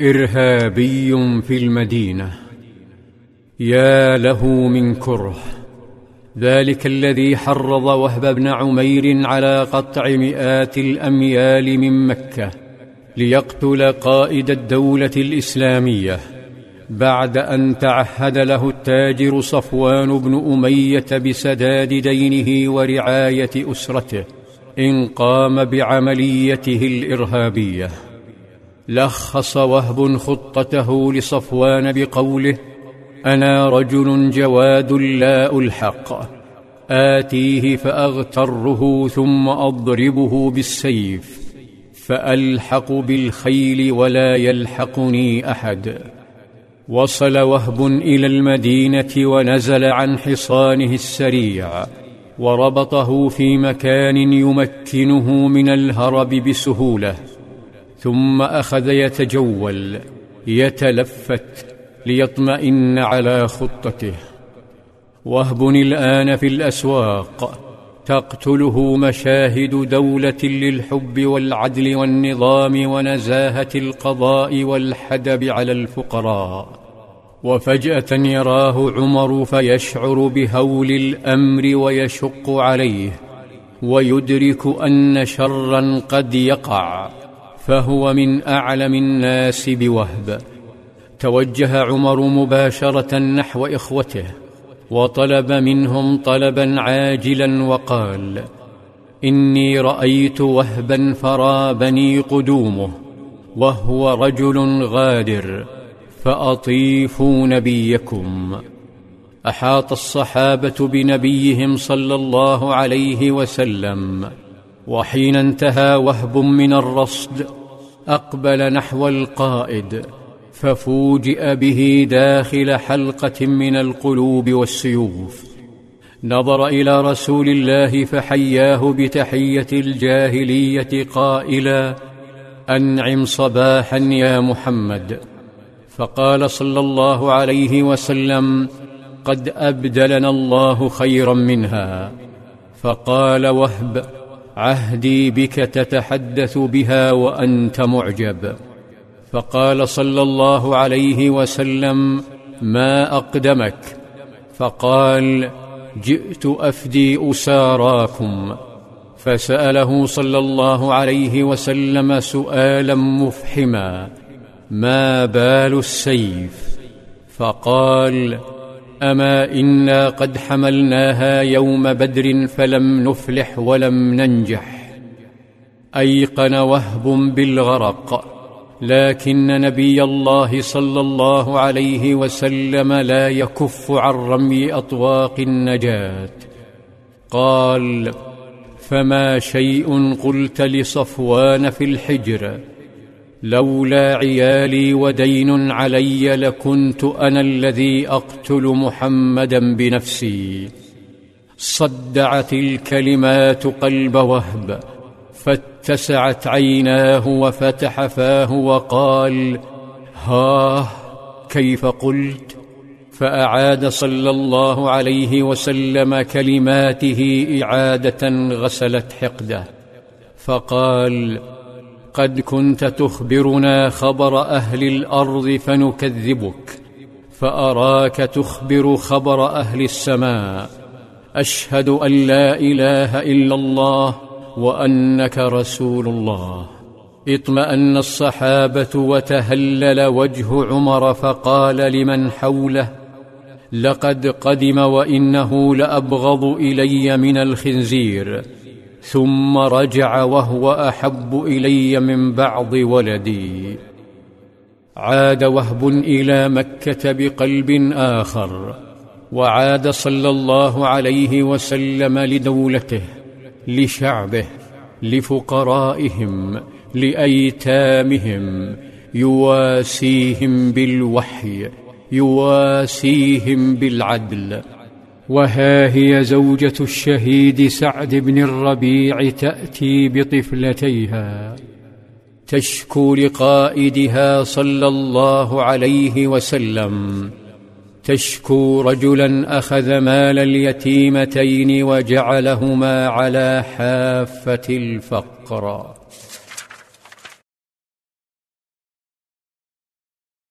إرهابي في المدينة. يا له من كره. ذلك الذي حرض وهب بن عمير على قطع مئات الأميال من مكة ليقتل قائد الدولة الإسلامية بعد أن تعهد له التاجر صفوان بن أمية بسداد دينه ورعاية أسرته إن قام بعمليته الإرهابية. لخص وهب خطته لصفوان بقوله أنا رجل جواد لا ألحق آتيه فأغتره ثم أضربه بالسيف فألحق بالخيل ولا يلحقني أحد. وصل وهب إلى المدينة ونزل عن حصانه السريع وربطه في مكان يمكنه من الهرب بسهولة. ثم أخذ يتجول يتلفت ليطمئن على خطته. وهب الان في الاسواق تقتله مشاهد دوله للحب والعدل والنظام ونزاهه القضاء والحدب على الفقراء. وفجاه يراه عمر فيشعر بهول الامر ويشق عليه ويدرك ان شرا قد يقع. فهو من أعلم الناس بوهب. توجه عمر مباشرة نحو إخوته وطلب منهم طلبا عاجلا وقال إني رأيت وهبا فرابني قدومه وهو رجل غادر فأطيفوا نبيكم. أحاط الصحابة بنبيهم صلى الله عليه وسلم. وحين انتهى وهب من الرصد أقبل نحو القائد ففوجئ به داخل حلقة من القلوب والسيوف. نظر إلى رسول الله فحياه بتحية الجاهلية قائلا أنعم صباحا يا محمد. فقال صلى الله عليه وسلم قد أبدلنا الله خيرا منها. فقال وهب عهدي بك تتحدث بها وأنت معجب. فقال صلى الله عليه وسلم ما أقدمك؟ فقال جئت أفدي أساراكم. فسأله صلى الله عليه وسلم سؤالا مفحما ما بال السيف؟ فقال اما أنا قد حملناها يوم بدر فلم نفلح ولم ننجح ايقن وهب بالغرق لكن نبي الله صلى الله عليه وسلم لا يكف عن رمي اطواق النجاه قال فما شيء قلت لصفوان في الحجر لولا عيالي ودين علي لكنت أنا الذي أقتل محمدا بنفسي. صدعت الكلمات قلب وهب فاتسعت عيناه وفتح فاه وقال ها كيف قلت؟ فأعاد صلى الله عليه وسلم كلماته إعادة غسلت حقده. فقال قد كنت تخبرنا خبر أهل الأرض فنكذبك فأراك تخبر خبر أهل السماء. أشهد أن لا إله إلا الله وأنك رسول الله. اطمأن الصحابة وتهلل وجه عمر فقال لمن حوله لقد قدم وإنه لأبغض إلي من الخنزير. ثم رجع وهو أحب إلي من بعض ولدي. عاد وهب إلى مكة بقلب آخر وعاد صلى الله عليه وسلم لدولته لشعبه لفقرائهم لأيتامهم يواسيهم بالوحي يواسيهم بالعدل. وها هي زوجة الشهيد سعد بن الربيع تأتي بطفلتيها. تشكو لقائدها صلى الله عليه وسلم. تشكو رجلا أخذ مال اليتيمتين وجعلهما على حافة الفقر.